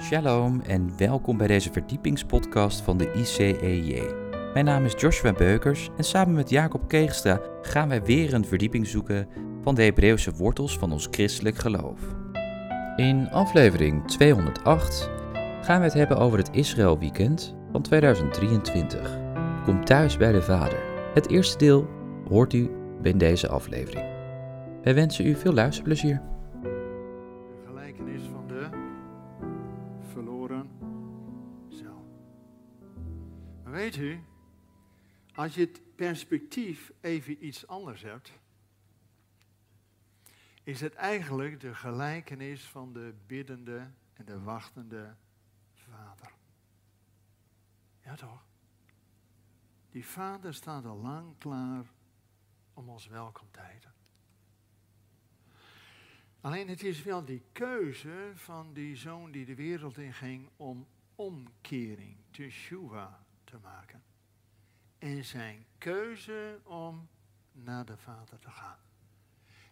Shalom en welkom bij deze verdiepingspodcast van de ICEJ. Mijn naam is Joshua Beukers en samen met Jacob Keegstra gaan wij weer een verdieping zoeken van de Hebreeuwse wortels van ons christelijk geloof. In aflevering 208 gaan we het hebben over het Israël Weekend van 2023. Kom thuis bij de Vader. Het eerste deel hoort u in deze aflevering. Wij wensen u veel luisterplezier. Weet u, als je het perspectief even iets anders hebt, is het eigenlijk de gelijkenis van de biddende en de wachtende vader. Ja toch? Die vader staat al lang klaar om ons welkom te heten. Alleen het is wel die keuze van die zoon die de wereld in ging om omkering, teshuva, te maken. En zijn keuze om naar de vader te gaan.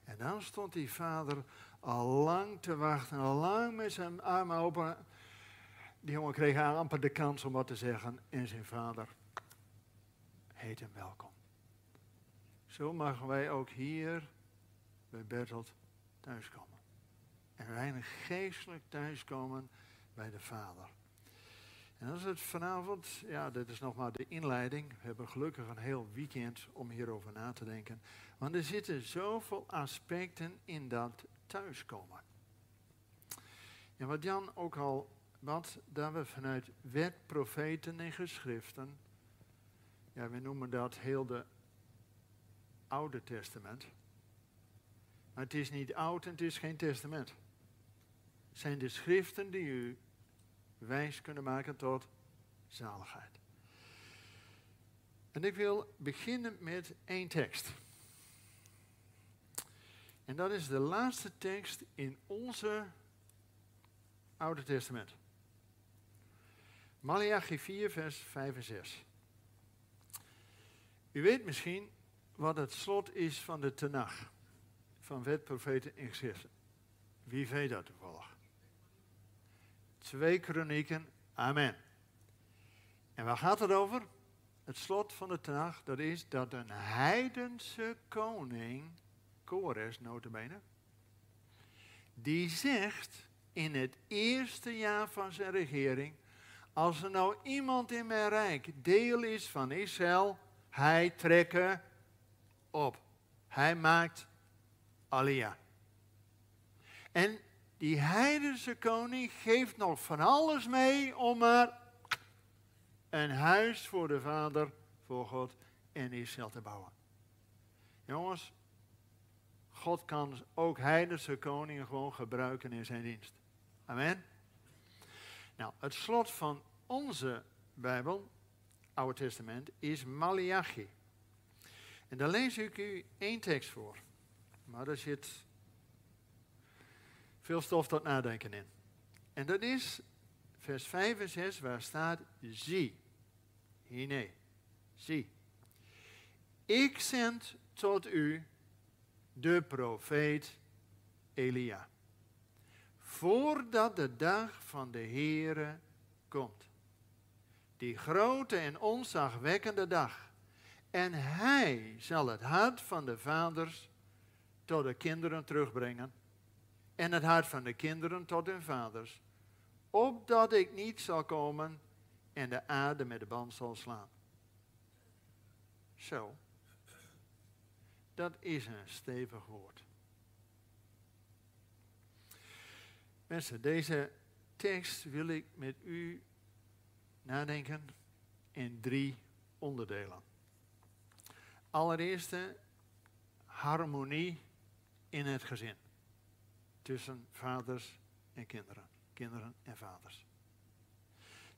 En dan stond die vader al lang te wachten, al lang met zijn armen open. Die jongen kreeg amper de kans om wat te zeggen. En zijn vader heet hem welkom. Zo mogen wij ook hier bij Bertolt thuiskomen. En weinig geestelijk thuiskomen bij de Vader. En als het vanavond, ja, dit is nog maar de inleiding. We hebben gelukkig een heel weekend om hierover na te denken. Want er zitten zoveel aspecten in dat thuiskomen. En wat Jan ook al, wat dat we vanuit wet, profeten en geschriften, ja, we noemen dat heel de Oude Testament. Maar het is niet oud en het is geen testament. Het zijn de schriften die u wijs kunnen maken tot zaligheid. En ik wil beginnen met één tekst. En dat is de laatste tekst in onze Oude Testament. Malachi 4, vers 5 en 6. U weet misschien wat het slot is van de Tenach van wet, profeten en geschriften. Wie weet dat toevallig? Twee kronieken, amen. En waar gaat het over? Het slot van de Tanach, dat is dat een heidense koning, Kores notabene, die zegt in het eerste jaar van zijn regering, als er nou iemand in mijn rijk deel is van Israël, hij trekken op. Hij maakt Alia. En die heidense koning geeft nog van alles mee om maar een huis voor de Vader, voor God en Israël te bouwen. Jongens, God kan ook heidense koningen gewoon gebruiken in zijn dienst. Amen. Nou, het slot van onze Bijbel, Oude Testament, is Malachi. En daar lees ik u één tekst voor. Maar er zit veel stof tot nadenken in. En dat is vers 5 en 6, waar staat: Zie. nee, zie. Ik zend tot u de profeet Elia. Voordat de dag van de Heere komt. Die grote en onzagwekkende dag. En hij zal het hart van de vaders tot de kinderen terugbrengen. En het hart van de kinderen tot hun vaders. Opdat ik niet zal komen en de aarde met de band zal slaan. Zo. Dat is een stevig woord. Mensen, deze tekst wil ik met u nadenken in drie onderdelen. Allereerst harmonie in het gezin. Tussen vaders en kinderen. Kinderen en vaders.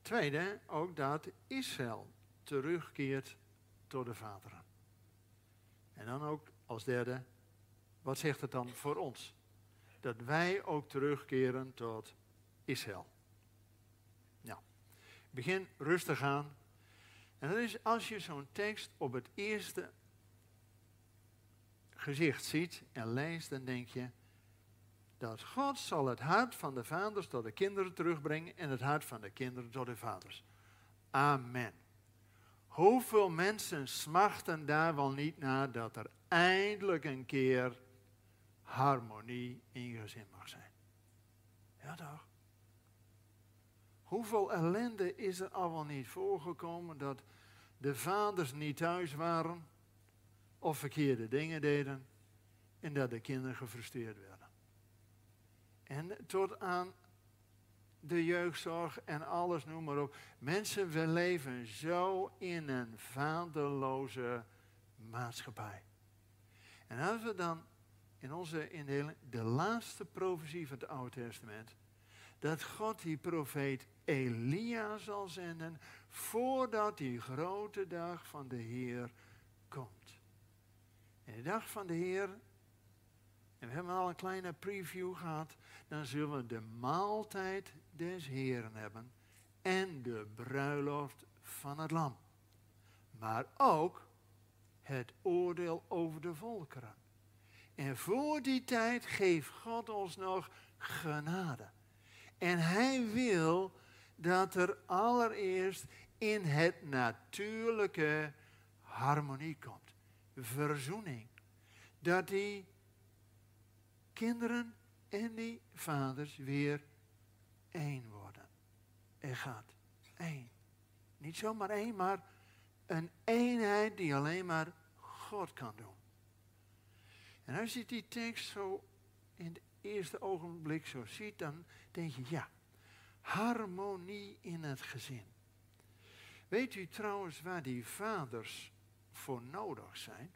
Tweede, ook dat Israël terugkeert tot de vaderen. En dan ook als derde, wat zegt het dan voor ons? Dat wij ook terugkeren tot Israël. Nou, begin rustig aan. En dat is als je zo'n tekst op het eerste gezicht ziet en leest, dan denk je, dat God zal het hart van de vaders tot de kinderen terugbrengen en het hart van de kinderen tot de vaders. Amen. Hoeveel mensen smachten daar wel niet naar dat er eindelijk een keer harmonie in je gezin mag zijn? Ja toch? Hoeveel ellende is er al wel niet voorgekomen dat de vaders niet thuis waren of verkeerde dingen deden en dat de kinderen gefrustreerd werden. En tot aan de jeugdzorg en alles, noem maar op. Mensen, we leven zo in een vaderloze maatschappij. En als we dan in onze indeling de laatste profetie van het Oude Testament, dat God die profeet Elia zal zenden voordat die grote dag van de Heer komt. En de dag van de Heer, en we hebben al een kleine preview gehad, dan zullen we de maaltijd des Heeren hebben en de bruiloft van het lam. Maar ook het oordeel over de volkeren. En voor die tijd geeft God ons nog genade. En hij wil dat er allereerst in het natuurlijke harmonie komt. Verzoening. Dat die kinderen en die vaders weer één worden. Er gaat één. Niet zomaar één, maar een eenheid die alleen maar God kan doen. En als je die tekst zo in het eerste ogenblik zo ziet, dan denk je, ja, harmonie in het gezin. Weet u trouwens waar die vaders voor nodig zijn?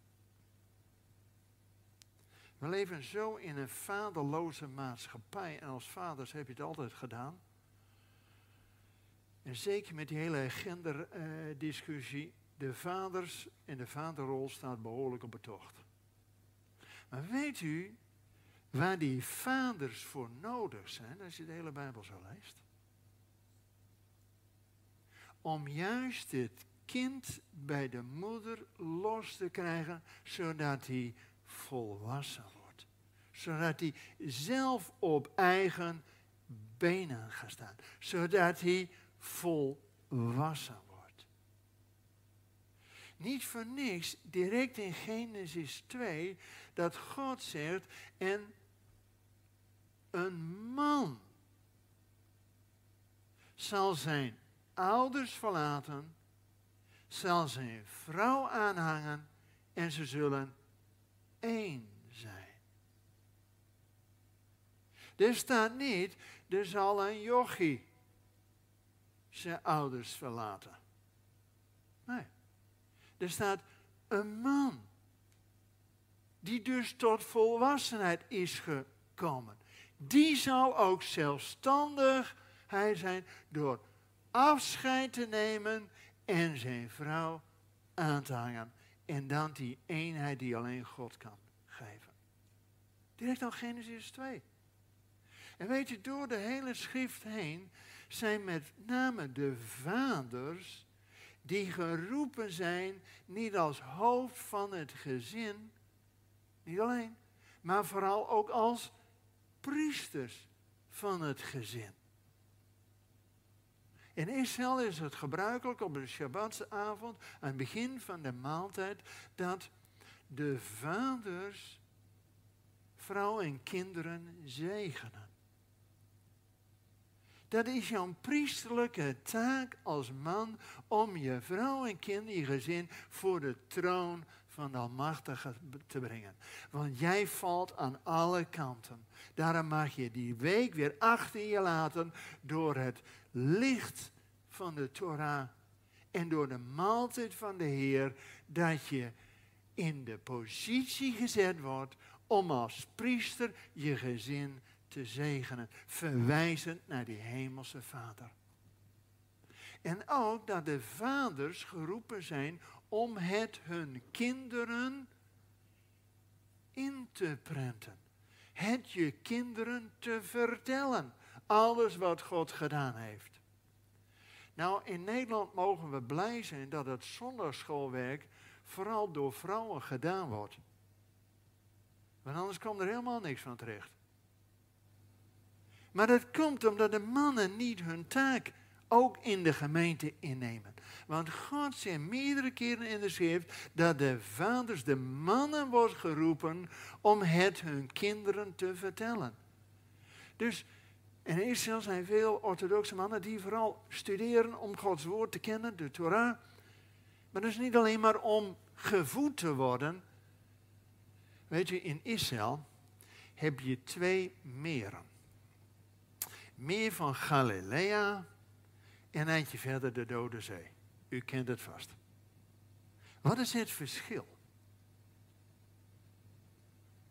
We leven zo in een vaderloze maatschappij en als vaders heb je het altijd gedaan. En zeker met die hele genderdiscussie, de vaders en de vaderrol staat behoorlijk op betocht. Maar weet u waar die vaders voor nodig zijn als je de hele Bijbel zo leest? om juist het kind bij de moeder los te krijgen, zodat hij volwassen. Zodat hij zelf op eigen benen gaat staan. Zodat hij volwassen wordt. Niet voor niks, direct in Genesis 2, dat God zegt, en een man zal zijn ouders verlaten, zal zijn vrouw aanhangen en ze zullen één zijn. Er staat niet, er zal een jochie zijn ouders verlaten. Nee. Er staat een man die dus tot volwassenheid is gekomen. Die zal ook zelfstandig hij zijn door afscheid te nemen en zijn vrouw aan te hangen. En dan die eenheid die alleen God kan geven. Direct al Genesis 2. En weet je, door de hele schrift heen zijn met name de vaders die geroepen zijn, niet als hoofd van het gezin, niet alleen, maar vooral ook als priesters van het gezin. In Israël is het gebruikelijk op de Shabbatsavond, aan het begin van de maaltijd, dat de vaders vrouw en kinderen zegenen. Dat is jouw priesterlijke taak als man om je vrouw en kind, je gezin voor de troon van de Almachtige te brengen. Want jij valt aan alle kanten. Daarom mag je die week weer achter je laten door het licht van de Torah en door de maaltijd van de Heer, dat je in de positie gezet wordt om als priester je gezin te zegenen, verwijzend naar die hemelse Vader. En ook dat de vaders geroepen zijn om het hun kinderen in te prenten. Het je kinderen te vertellen. Alles wat God gedaan heeft. Nou, in Nederland mogen we blij zijn dat het zondagschoolwerk vooral door vrouwen gedaan wordt. Want anders komt er helemaal niks van terecht. Maar dat komt omdat de mannen niet hun taak ook in de gemeente innemen. Want God zegt meerdere keren in de schrift dat de vaders, de mannen wordt geroepen om het hun kinderen te vertellen. Dus in Israël zijn veel orthodoxe mannen die vooral studeren om Gods woord te kennen, de Torah. Maar dat is niet alleen maar om gevoed te worden. Weet je, in Israël heb je twee meren. Meer van Galilea en een eindje verder de Dode Zee. U kent het vast. Wat is het verschil?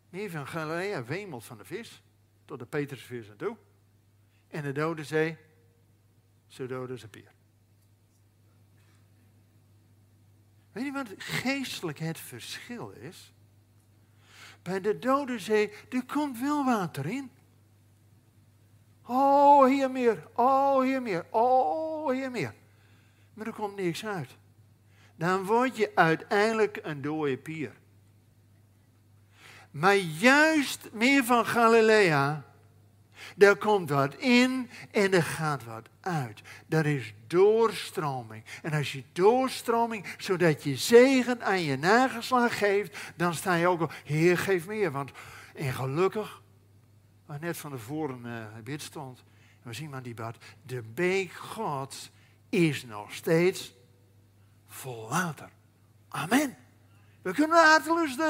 Meer van Galilea wemelt van de vis tot de Petersvis en toe. En de Dode Zee, zo dood als een pier. Weet je wat geestelijk het verschil is? Bij de Dode Zee, er komt wel water in. Oh, hier meer. Oh, hier meer. Oh, hier meer. Maar er komt niks uit. Dan word je uiteindelijk een dode pier. Maar juist meer van Galilea, daar komt wat in en er gaat wat uit. Dat is doorstroming. En als je doorstroming, zodat je zegen aan je nageslag geeft, dan sta je ook al, Heer, geef meer. Want, en gelukkig, waar net van tevoren uh, bid stond, we zien maar die bad, de beek Gods is nog steeds vol water. Amen. We kunnen hartelust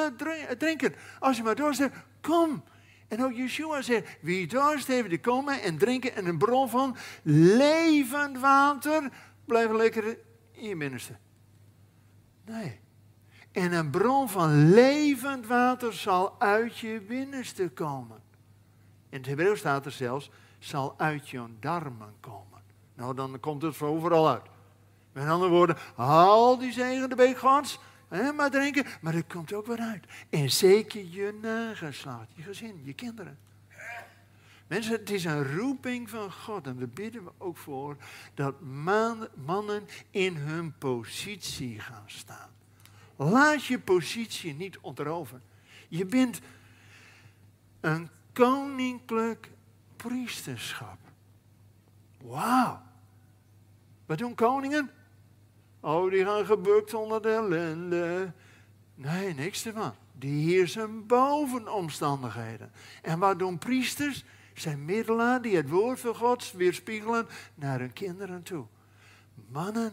drinken. Als je maar dorst kom. En ook Yeshua zegt, wie dorst heeft, die komen en drinken en een bron van levend water. Blijf lekker in je binnenste. Nee. En een bron van levend water zal uit je binnenste komen. In het Hebreeuws staat er zelfs, zal uit je darmen komen. Nou, dan komt het voor overal uit. Met andere woorden, al die zegen de beek He, maar drinken, maar er komt ook wat uit. En zeker je nageslacht, je gezin, je kinderen. Mensen, het is een roeping van God. En we bidden we ook voor dat mannen in hun positie gaan staan. Laat je positie niet ontroven. Je bent een koninklijk priesterschap. Wauw. Wat doen koningen? Oh, die gaan gebukt onder de ellende. Nee, niks ervan. Die heersen boven omstandigheden. En wat doen priesters? Zijn middelaar die het woord van God weerspiegelen naar hun kinderen toe. Mannen,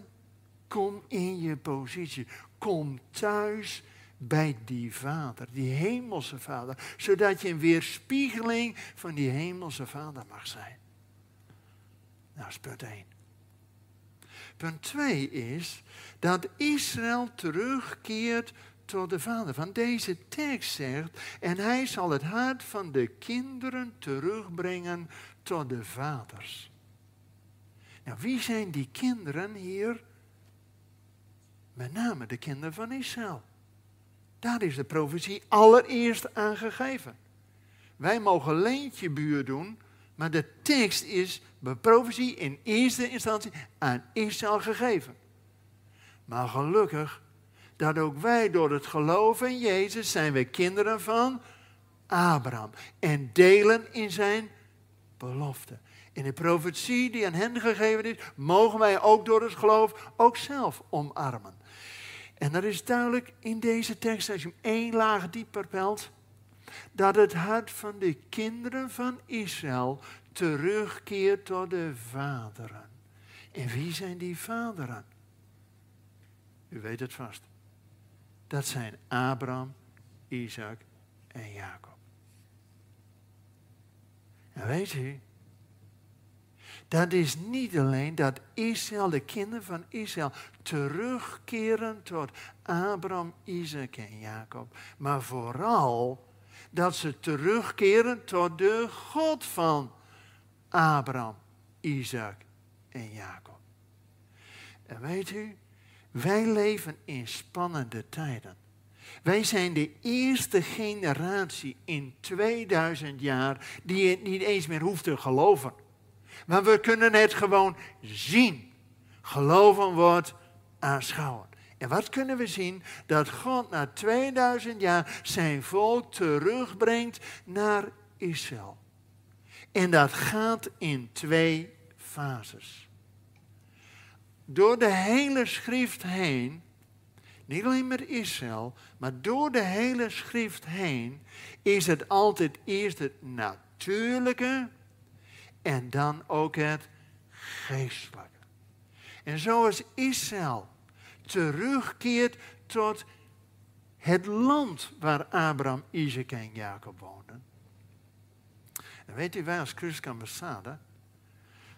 kom in je positie. Kom thuis bij die vader, die hemelse vader. Zodat je een weerspiegeling van die hemelse vader mag zijn. Nou, is punt 1. Punt 2 is dat Israël terugkeert tot de vader. Van deze tekst zegt, en hij zal het hart van de kinderen terugbrengen tot de vaders. Nou, wie zijn die kinderen hier? Met name de kinderen van Israël. Daar is de profetie allereerst aangegeven. Wij mogen leentje buur doen, maar de tekst is bij profetie in eerste instantie aan Israël gegeven. Maar gelukkig dat ook wij door het geloof in Jezus zijn wij kinderen van Abraham en delen in zijn belofte. In de profetie die aan hen gegeven is, mogen wij ook door het geloof ook zelf omarmen. En dat is duidelijk in deze tekst, als je hem één laag dieper pelt, dat het hart van de kinderen van Israël terugkeert tot de vaderen. En wie zijn die vaderen? U weet het vast. Dat zijn Abraham, Isaac en Jacob. En weet u, dat is niet alleen dat Israël, de kinderen van Israël, terugkeren tot Abraham, Isaac en Jacob. Maar vooral dat ze terugkeren tot de God van Abraham, Isaac en Jacob. En weet u, wij leven in spannende tijden. Wij zijn de eerste generatie in 2000 jaar die het niet eens meer hoeft te geloven. Maar we kunnen het gewoon zien. Geloven wordt aanschouwen. En wat kunnen we zien? Dat God na 2000 jaar zijn volk terugbrengt naar Israël. En dat gaat in twee fases. Door de hele schrift heen, niet alleen met Israël, maar door de hele schrift heen, is het altijd eerst het natuurlijke en dan ook het geestelijke. En zoals Israël terugkeert tot het land waar Abraham, Isaac en Jacob woonden. En weet u, wij als Christelijke ambassade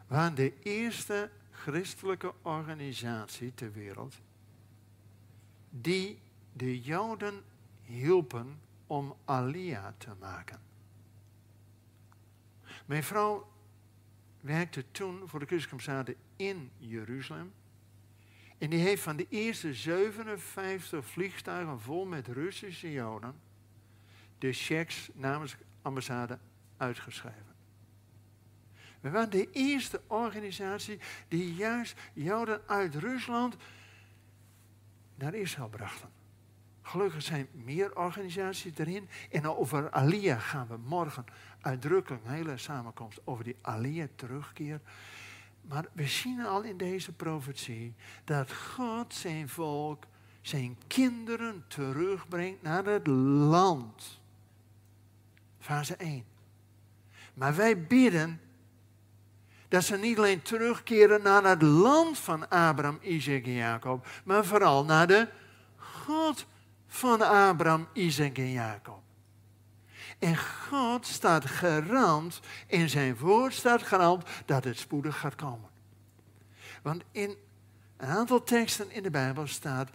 waren de eerste christelijke organisatie ter wereld die de Joden hielpen om Alia te maken. Mijn vrouw werkte toen voor de ambassade in Jeruzalem. En die heeft van de eerste 57 vliegtuigen vol met Russische Joden de checks namens de ambassade uitgeschreven. We waren de eerste organisatie die juist Joden uit Rusland naar Israël brachten. Gelukkig zijn meer organisaties erin. En over Aliyah gaan we morgen uitdrukkelijk een hele samenkomst over die Aliyah terugkeer. Maar we zien al in deze profetie dat God zijn volk, zijn kinderen terugbrengt naar het land. Fase 1. Maar wij bidden dat ze niet alleen terugkeren naar het land van Abraham, Isaac en Jacob, maar vooral naar de God van Abraham, Isaac en Jacob. En God staat garant, in zijn woord staat garant, dat het spoedig gaat komen. Want in een aantal teksten in de Bijbel staat,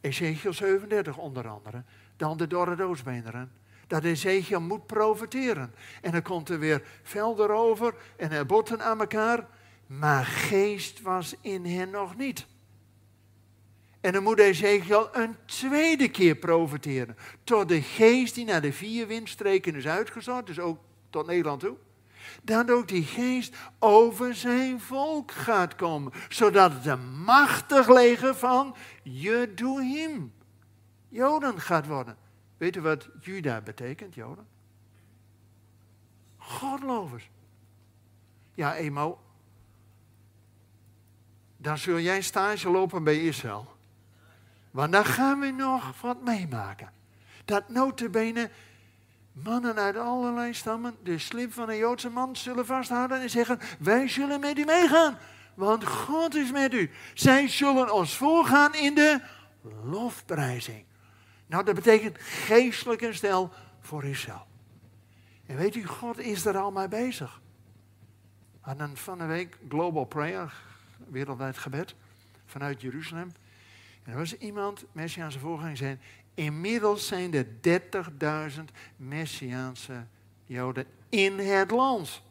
Ezekiel 37 onder andere, dan de dorre doodsbeenderen, dat Ezekiel moet profiteren. En dan komt er weer velden over en er botten aan elkaar, maar geest was in hen nog niet. En dan moet Ezekiel een tweede keer profiteren. Tot de geest die naar de vier windstreken is uitgezet, dus ook tot Nederland toe. Dat ook die geest over zijn volk gaat komen. Zodat het een machtig leger van Jeduim, Joden gaat worden. Weet u wat Juda betekent, Joden? Godlovers. Ja, eenmaal. Dan zul jij stage lopen bij Israël. Want dan gaan we nog wat meemaken. Dat notabene mannen uit allerlei stammen de slip van een Joodse man zullen vasthouden en zeggen, wij zullen met u meegaan. Want God is met u. Zij zullen ons voorgaan in de lofprijzing. Nou, dat betekent geestelijk een stel voor Israël. En weet u, God is er al mee bezig. En dan van de week Global Prayer, wereldwijd gebed, vanuit Jeruzalem. En er was iemand, Messiaanse voorganger, zei, inmiddels zijn er 30.000 Messiaanse Joden in het land.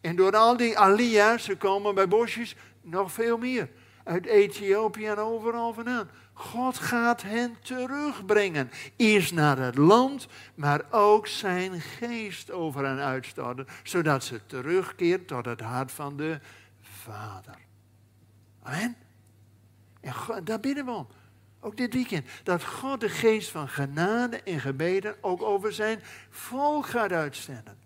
En door al die alia's, ze komen bij bosjes, nog veel meer. Uit Ethiopië en overal vandaan. God gaat hen terugbrengen. Eerst naar het land, maar ook zijn geest over hen uitstorten. Zodat ze terugkeert tot het hart van de Vader. Amen. En daar bidden we om. Ook dit weekend. Dat God de geest van genade en gebeden ook over zijn volk gaat uitstellen.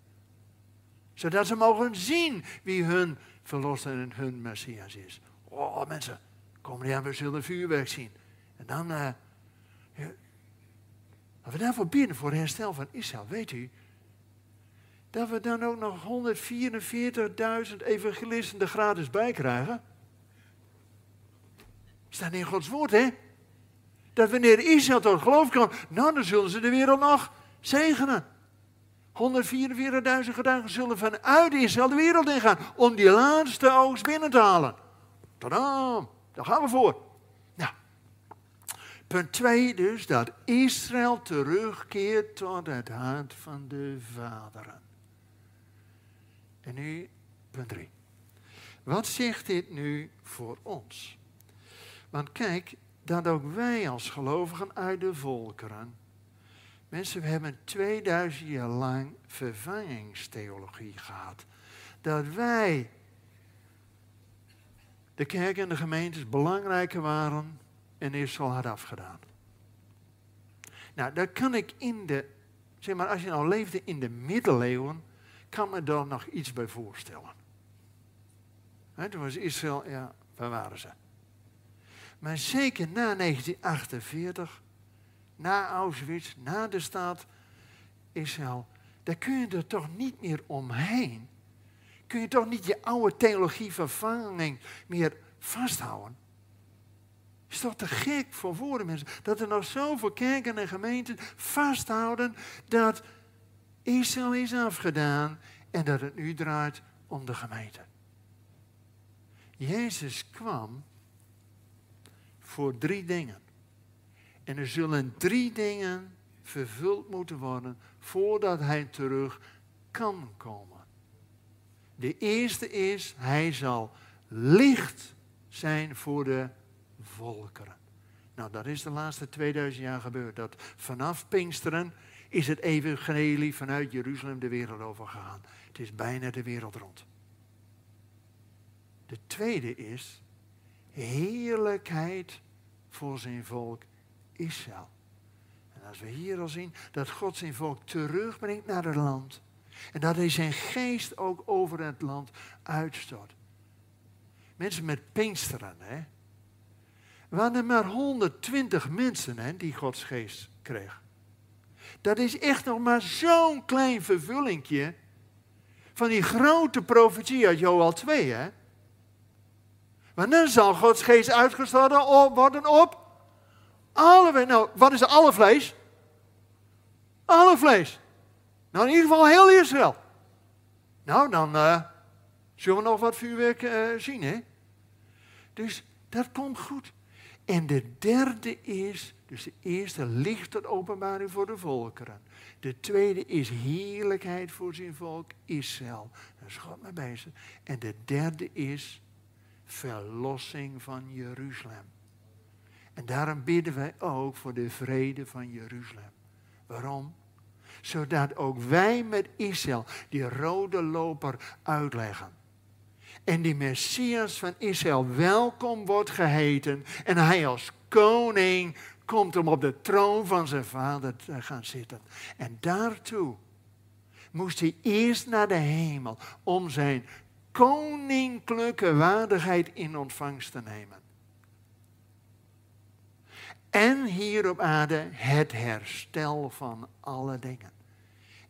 Zodat ze mogen zien wie hun verlosser en hun Messias is. Oh mensen, kom jaar we zullen vuurwerk zien. En dan, uh, ja, we daarvoor bidden voor herstel van Israël, weet u, dat we dan ook nog 144.000 evangelisten er gratis bij krijgen. Staat in Gods woord, hè? Dat wanneer Israël tot geloof komt, nou dan zullen ze de wereld nog zegenen. 144.000 gedachten zullen vanuit Israël de wereld ingaan om die laatste oogst binnen te halen. Tadam, daar gaan we voor. Nou, punt 2 dus, dat Israël terugkeert tot het hart van de vaderen. En nu punt 3. Wat zegt dit nu voor ons? Want kijk, dat ook wij als gelovigen uit de volkeren. Mensen, we hebben 2000 jaar lang vervangingstheologie gehad. Dat wij, de kerk en de gemeentes, belangrijker waren en Israël had afgedaan. Nou, daar kan ik in de, zeg maar, als je nou leefde in de middeleeuwen, kan me daar nog iets bij voorstellen. He, toen was Israël, ja, waar waren ze? Maar zeker na 1948, na Auschwitz, na de staat Israël, daar kun je er toch niet meer omheen. Kun je toch niet je oude theologie vervanging meer vasthouden. Is toch te gek voor woorden mensen. Dat er nog zoveel kerken en gemeenten vasthouden dat Israël is afgedaan en dat het nu draait om de gemeente. Jezus kwam voor drie dingen. En er zullen drie dingen vervuld moeten worden voordat hij terug kan komen. De eerste is, hij zal licht zijn voor de volkeren. Nou, dat is de laatste 2000 jaar gebeurd. Dat vanaf Pinksteren is het evangelie vanuit Jeruzalem de wereld overgegaan. Het is bijna de wereld rond. De tweede is heerlijkheid voor zijn volk Israël. En als we hier al zien dat God zijn volk terugbrengt naar het land. En dat hij zijn geest ook over het land uitstort. Mensen met Pinksteren, hè. waren er maar 120 mensen hè, die Gods geest kreeg. Dat is echt nog maar zo'n klein vervullingje van die grote profetie uit Joel 2, hè. Maar dan zal Gods geest uitgestort worden op alle, nou, wat is alle vlees? Alle vlees. Nou, in ieder geval heel Israël. Nou, dan uh, zullen we nog wat vuurwerk uh, zien, hè? Dus dat komt goed. En de derde is, dus de eerste lichte openbaring voor de volkeren. De tweede is heerlijkheid voor zijn volk Israël. Daar is God bezig. En de derde is verlossing van Jeruzalem. En daarom bidden wij ook voor de vrede van Jeruzalem. Waarom? Zodat ook wij met Israël die rode loper uitleggen. En die Messias van Israël welkom wordt geheten. En hij als koning komt om op de troon van zijn vader te gaan zitten. En daartoe moest hij eerst naar de hemel om zijn koninklijke waardigheid in ontvangst te nemen. En hier op aarde het herstel van alle dingen.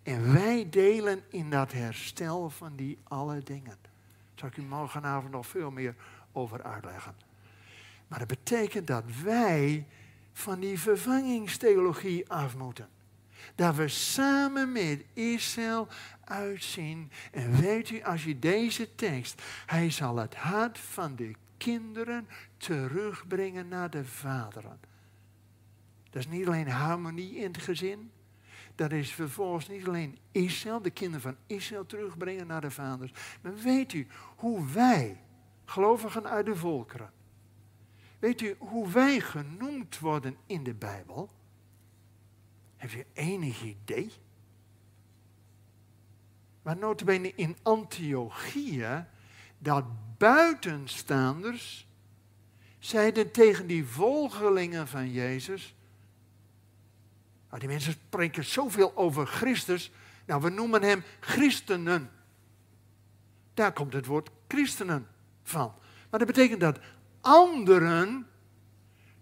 En wij delen in dat herstel van die alle dingen. Daar zal ik u morgenavond nog veel meer over uitleggen. Maar dat betekent dat wij van die vervangingstheologie af moeten. Dat we samen met Israël uitzien. En weet u, als je deze tekst, hij zal het hart van de kinderen terugbrengen naar de vaderen. Dat is niet alleen harmonie in het gezin. Dat is vervolgens niet alleen Israël, de kinderen van Israël terugbrengen naar de vaders. Maar weet u hoe wij, gelovigen uit de volkeren, weet u hoe wij genoemd worden in de Bijbel? Heeft u enig idee? Maar notabene in Antiochia, dat buitenstaanders zeiden tegen die volgelingen van Jezus, nou, die mensen spreken zoveel over Christus. Nou, we noemen hem christenen. Daar komt het woord christenen van. Maar dat betekent dat anderen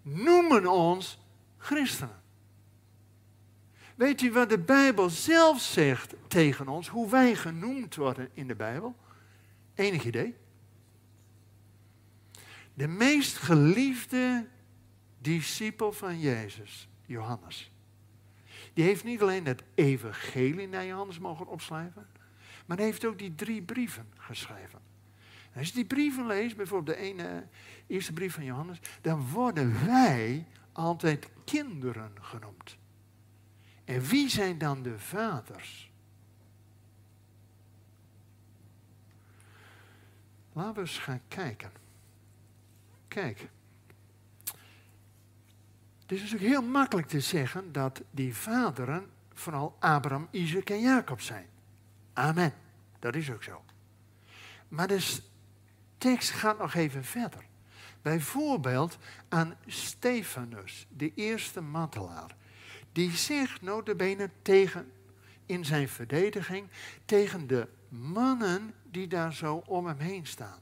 noemen ons christenen. Weet u wat de Bijbel zelf zegt tegen ons, hoe wij genoemd worden in de Bijbel? Enig idee? De meest geliefde discipel van Jezus, Johannes. Die heeft niet alleen het evangelie naar Johannes mogen opschrijven, maar hij heeft ook die drie brieven geschreven. En als je die brieven leest, bijvoorbeeld de ene, eerste brief van Johannes, dan worden wij altijd kinderen genoemd. En wie zijn dan de vaders? Laten we eens gaan kijken. Kijk. Het is natuurlijk heel makkelijk te zeggen dat die vaderen vooral Abraham, Isaac en Jacob zijn. Amen. Dat is ook zo. Maar de tekst gaat nog even verder. Bijvoorbeeld aan Stefanus, de eerste mantelaar. Die zegt notabene tegen, in zijn verdediging tegen de mannen die daar zo om hem heen staan.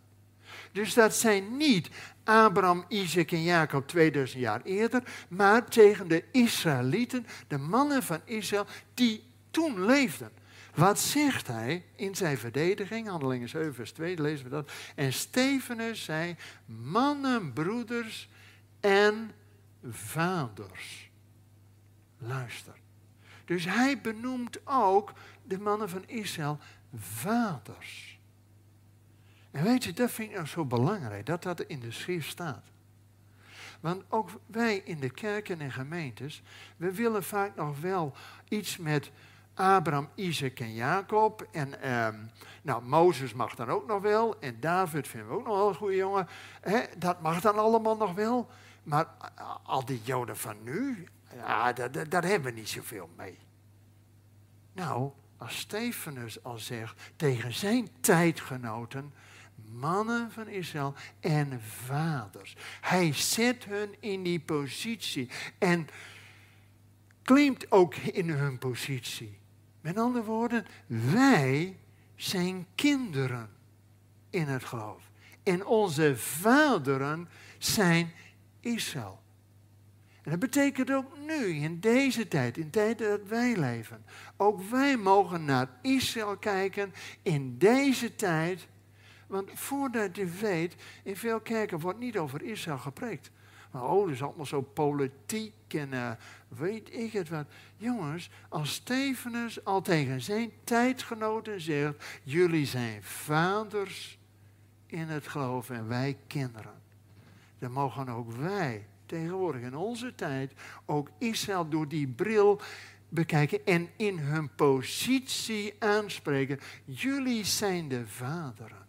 Dus dat zijn niet Abraham, Isaac en Jacob 2000 jaar eerder, maar tegen de Israëlieten, de mannen van Israël, die toen leefden. Wat zegt hij in zijn verdediging? Handelingen 7, vers 2, lezen we dat. En Stefanus zei, mannen, broeders en vaders. Luister. Dus hij benoemt ook de mannen van Israël vaders. En weet je, dat vind ik nou zo belangrijk, dat dat in de schrift staat. Want ook wij in de kerken en gemeentes, we willen vaak nog wel iets met Abraham, Isaac en Jacob. En ehm, nou, Mozes mag dan ook nog wel. En David vinden we ook nog wel een goede jongen. dat mag dan allemaal nog wel. Maar al die joden van nu, ja, daar, daar hebben we niet zoveel mee. Nou, als Stefanus al zegt tegen zijn tijdgenoten, mannen van Israël en vaders. Hij zet hun in die positie en klimt ook in hun positie. Met andere woorden, wij zijn kinderen in het geloof. En onze vaderen zijn Israël. En dat betekent ook nu, in deze tijd, in de tijd dat wij leven. Ook wij mogen naar Israël kijken in deze tijd. Want voordat je weet, in veel kerken wordt niet over Israël gepreekt. Maar oh, dat is allemaal zo politiek en uh, weet ik het wat. Jongens, als Stefanus al tegen zijn tijdgenoten zegt, jullie zijn vaders in het geloof en wij kinderen. Dan mogen ook wij tegenwoordig in onze tijd ook Israël door die bril bekijken en in hun positie aanspreken. Jullie zijn de vaderen.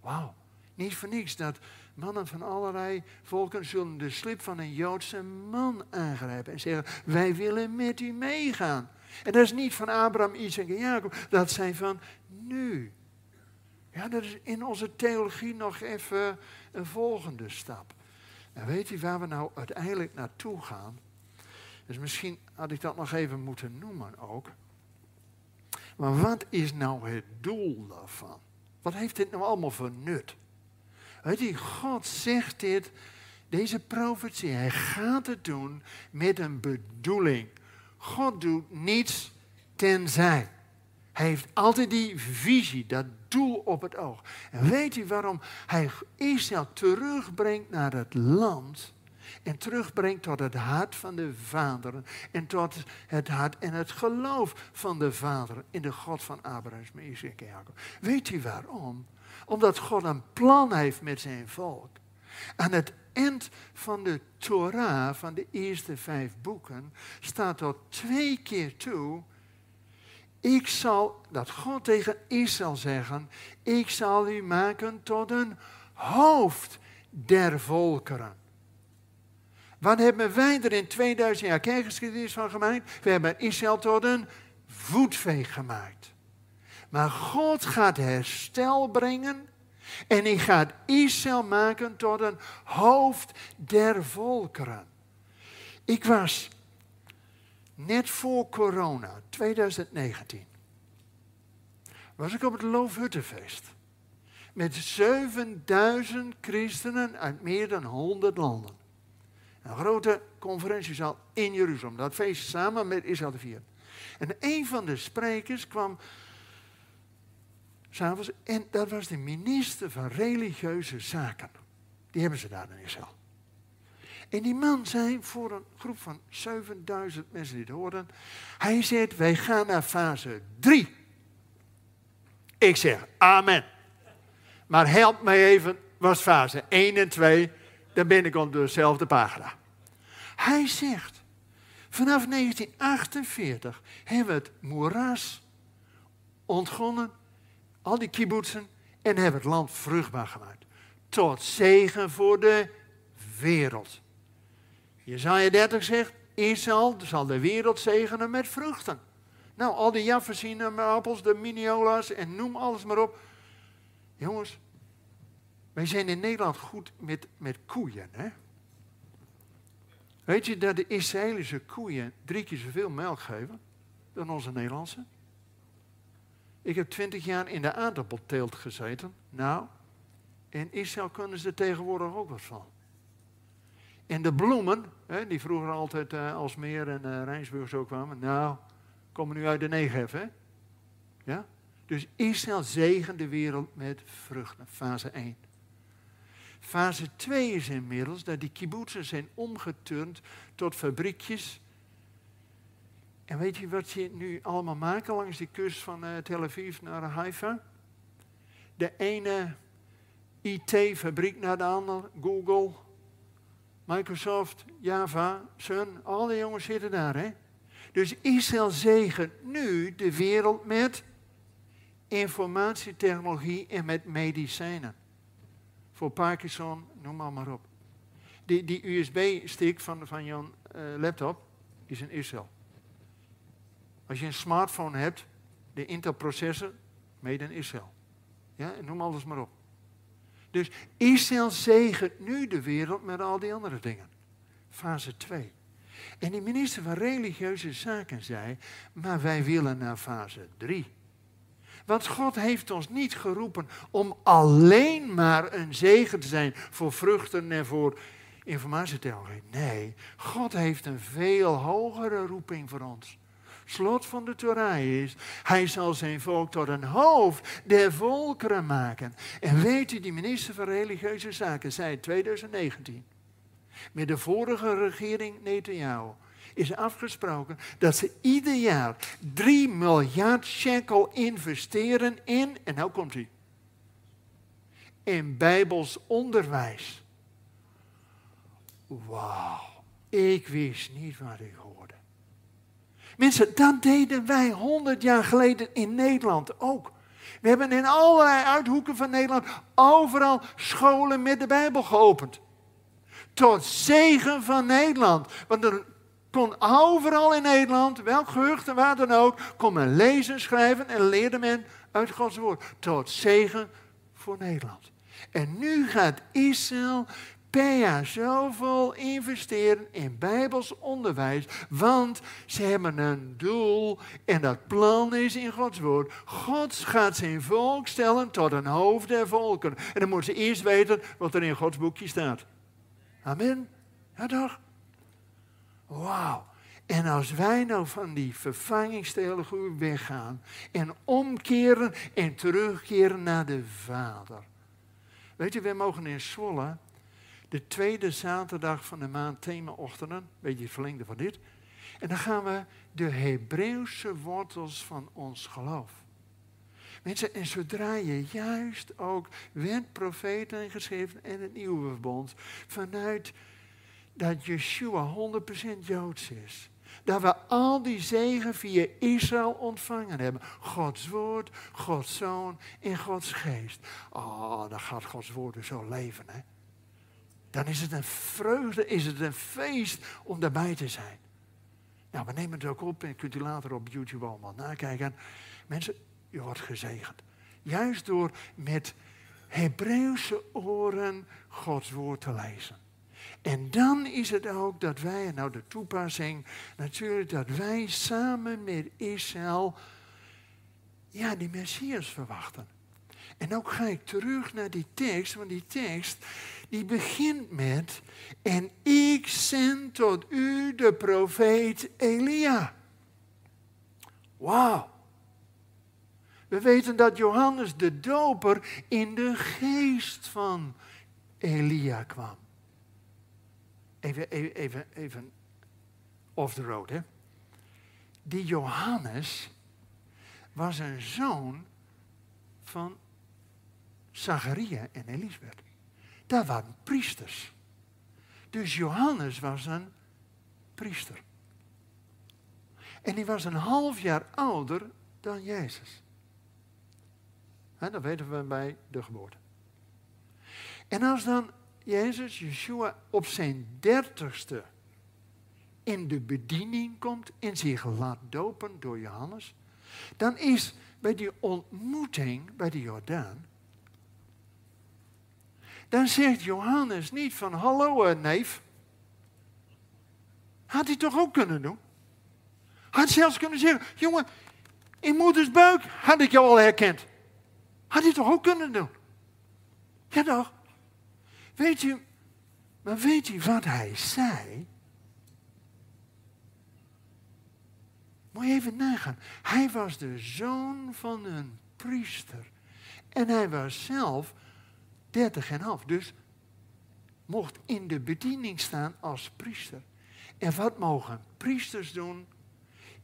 Wauw, niet voor niks dat mannen van allerlei volken zullen de slip van een Joodse man aangrijpen en zeggen, wij willen met u meegaan. En dat is niet van Abraham, Isaac en Jacob, dat zijn van nu. Ja, dat is in onze theologie nog even een volgende stap. En weet u waar we nou uiteindelijk naartoe gaan? Dus misschien had ik dat nog even moeten noemen ook. Maar wat is nou het doel daarvan? Wat heeft dit nou allemaal voor nut? Weet u, God zegt dit, deze profetie, hij gaat het doen met een bedoeling. God doet niets tenzij. Hij heeft altijd die visie, dat doel op het oog. En weet u waarom hij Israël terugbrengt naar het land en terugbrengt tot het hart van de vaderen en tot het hart en het geloof van de vaderen in de God van Abraham, Isaac en Jacob. Weet u waarom? Omdat God een plan heeft met zijn volk. Aan het eind van de Torah, van de eerste vijf boeken, staat tot twee keer toe ik zal, dat God tegen Israël zeggen, ik zal u maken tot een hoofd der volkeren. Wat hebben wij er in 2000 jaar kerkgeschiedenis van gemaakt? We hebben Israël tot een voetveeg gemaakt. Maar God gaat herstel brengen en hij gaat Israël maken tot een hoofd der volkeren. Ik was net voor corona, 2019, was ik op het Loofhuttenfeest. Met 7000 christenen uit meer dan 100 landen. Een grote conferentiezaal in Jeruzalem. Dat feest samen met Israël de Vier. En een van de sprekers kwam s'avonds. En dat was de minister van religieuze zaken. Die hebben ze daar in Israël. En die man zei voor een groep van 7000 mensen die het hoorden. Hij zegt, wij gaan naar fase 3. Ik zeg, amen. Maar help mij even, was fase 1 en 2. Dan ben ik op dezelfde pagina. Hij zegt, vanaf 1948 hebben we het moeras ontgonnen, al die kibbutzen, en hebben het land vruchtbaar gemaakt. Tot zegen voor de wereld. Jezaja 30 zegt, Israël zal de wereld zegenen met vruchten. Nou, al die Jaffersine, appels, de Miniola's en noem alles maar op. Jongens, wij zijn in Nederland goed met, met koeien. Hè? Weet je dat de Israëlische koeien drie keer zoveel melk geven? dan onze Nederlandse. Ik heb twintig jaar in de aardappelteelt gezeten. Nou, in Israël kunnen ze tegenwoordig ook wat van. En de bloemen, hè, die vroeger altijd uh, als Meer en uh, Rijnsburg zo kwamen, nou, komen nu uit de Negev, hè? Ja? Dus Israël zegent de wereld met vruchten, fase 1. Fase 2 is inmiddels dat die kibbutzen zijn omgeturnd tot fabriekjes. En weet je wat ze nu allemaal maken langs die kust van uh, Tel Aviv naar Haifa? De ene IT-fabriek naar de andere, Google, Microsoft, Java, Sun, al die jongens zitten daar. Hè? Dus Israël zegent nu de wereld met informatietechnologie en met medicijnen. Voor Parkinson, noem maar, maar op. Die, die USB-stick van, van je uh, laptop is in Israël. Als je een smartphone hebt, de Intel-processor, made in Israël. Ja, noem alles maar op. Dus Israël zegent nu de wereld met al die andere dingen. Fase 2. En die minister van Religieuze Zaken zei, maar wij willen naar fase 3. Want God heeft ons niet geroepen om alleen maar een zegen te zijn voor vruchten en voor informatietechnologie. Nee, God heeft een veel hogere roeping voor ons. Slot van de Torah is, hij zal zijn volk tot een hoofd der volkeren maken. En weet u, die minister van Religieuze Zaken zei in 2019, met de vorige regering Netanyahu, is afgesproken dat ze ieder jaar 3 miljard shekel investeren in, en nou komt hij, in Bijbels onderwijs. Wauw, ik wist niet wat ik hoorde. Mensen, dat deden wij 100 jaar geleden in Nederland ook. We hebben in allerlei uithoeken van Nederland overal scholen met de Bijbel geopend. Tot zegen van Nederland. Want er kon overal in Nederland, welk gehucht en waar dan ook, kon men lezen, schrijven en leerde men uit Gods woord. Tot zegen voor Nederland. En nu gaat Israël per zoveel investeren in Bijbels onderwijs, want ze hebben een doel en dat plan is in Gods woord. God gaat zijn volk stellen tot een hoofd der volken. En dan moeten ze eerst weten wat er in Gods boekje staat. Amen. Ja toch? Wauw. En als wij nou van die vervangingstheologie weggaan en omkeren en terugkeren naar de Vader. Weet je, wij mogen in Zwolle de tweede zaterdag van de maand themaochtenden, een beetje het verlengde van dit. En dan gaan we de Hebreeuwse wortels van ons geloof. Mensen, en zodra je juist ook wet, profeten en geschriften en het nieuwe verbond vanuit dat Yeshua 100% Joods is. Dat we al die zegen via Israël ontvangen hebben. Gods woord, Gods zoon en Gods geest. Oh, dan gaat Gods woord dus zo leven, hè. Dan is het een vreugde, is het een feest om daarbij te zijn. Nou, we nemen het ook op en kunt u later op YouTube allemaal nakijken. Mensen, u wordt gezegend. Juist door met Hebreeuwse oren Gods woord te lezen. En dan is het ook dat wij, nou de toepassing, natuurlijk dat wij samen met Israël, ja, die Messias verwachten. En ook ga ik terug naar die tekst, want die tekst, die begint met, en ik zend tot u de profeet Elia. Wauw. We weten dat Johannes de Doper in de geest van Elia kwam. Even, even, even, even off the road, hè. Die Johannes was een zoon van Zacharia en Elisabeth. Dat waren priesters. Dus Johannes was een priester. En die was een half jaar ouder dan Jezus. En dat weten we bij de geboorte. En als dan Jezus, Yeshua, op zijn dertigste in de bediening komt en zich laat dopen door Johannes, dan is bij die ontmoeting bij de Jordaan, dan zegt Johannes niet van hallo eh, neef. Had hij toch ook kunnen doen? Had zelfs kunnen zeggen, jongen, in moeders buik had ik jou al herkend. Had hij toch ook kunnen doen? Ja toch? Weet u, maar weet u wat hij zei? Moet je even nagaan. Hij was de zoon van een priester. En hij was zelf dertig en half. Dus mocht in de bediening staan als priester. En wat mogen priesters doen?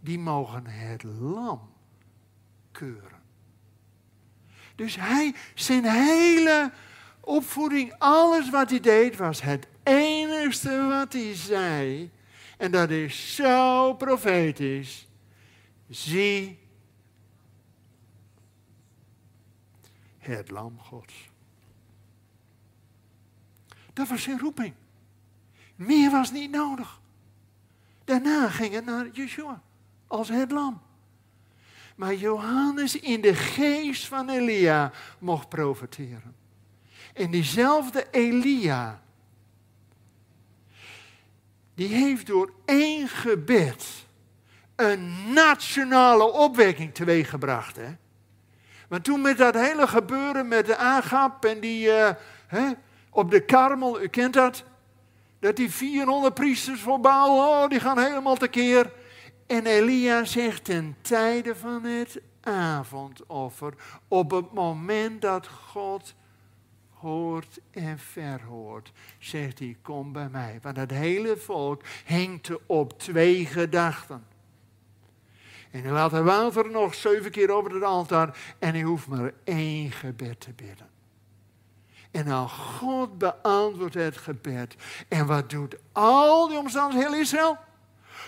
Die mogen het lam keuren. Dus hij, zijn hele opvoeding, alles wat hij deed, was het enigste wat hij zei. En dat is zo profetisch. Zie het lam Gods. Dat was zijn roeping. Meer was niet nodig. Daarna ging het naar Yeshua als het lam. Maar Johannes in de geest van Elia mocht profiteren. En diezelfde Elia, die heeft door één gebed een nationale opwekking teweeggebracht. Hè? Maar toen met dat hele gebeuren met de Agap en die uh, hè, op de Karmel, u kent dat, dat die 400 priesters voor Baal, oh, die gaan helemaal tekeer. En Elia zegt ten tijde van het avondoffer, op het moment dat God hoort en verhoort, zegt hij, kom bij mij. Want het hele volk hengt op twee gedachten. En hij laat het water nog zeven keer over het altaar en hij hoeft maar één gebed te bidden. En dan God beantwoordt het gebed. En wat doet al die omstandigheden heel Israël?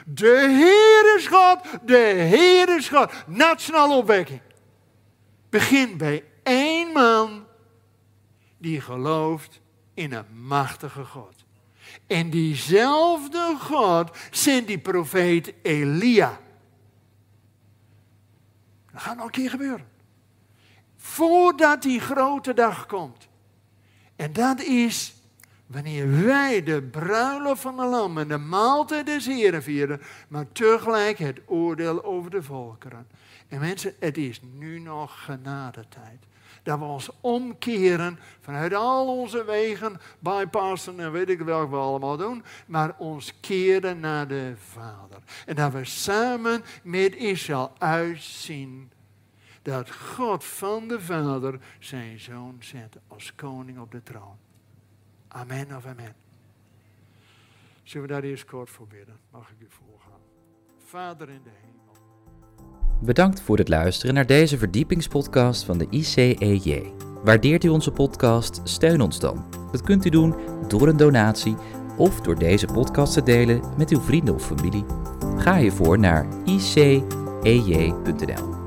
De Heer is God, de Heer is God. Nationale opwekking. Begin bij één man die gelooft in een machtige God. En diezelfde God zendt die profeet Elia. Dat gaat nog een keer gebeuren. Voordat die grote dag komt. En dat is wanneer wij de bruiloft van de lam en de maaltijd des Heren vieren, maar tegelijk het oordeel over de volkeren. En mensen, het is nu nog genadetijd. Dat we ons omkeren vanuit al onze wegen, bypassen en weet ik welke we allemaal doen, maar ons keren naar de Vader. En dat we samen met Israël uitzien dat God van de Vader zijn zoon zet als koning op de troon. Amen of amen. Zullen we daar eerst kort voor bidden? Mag ik u voorgaan? Vader in de hemel. Bedankt voor het luisteren naar deze verdiepingspodcast van de ICEJ. Waardeert u onze podcast? Steun ons dan. Dat kunt u doen door een donatie of door deze podcast te delen met uw vrienden of familie. Ga hiervoor naar icej.nl.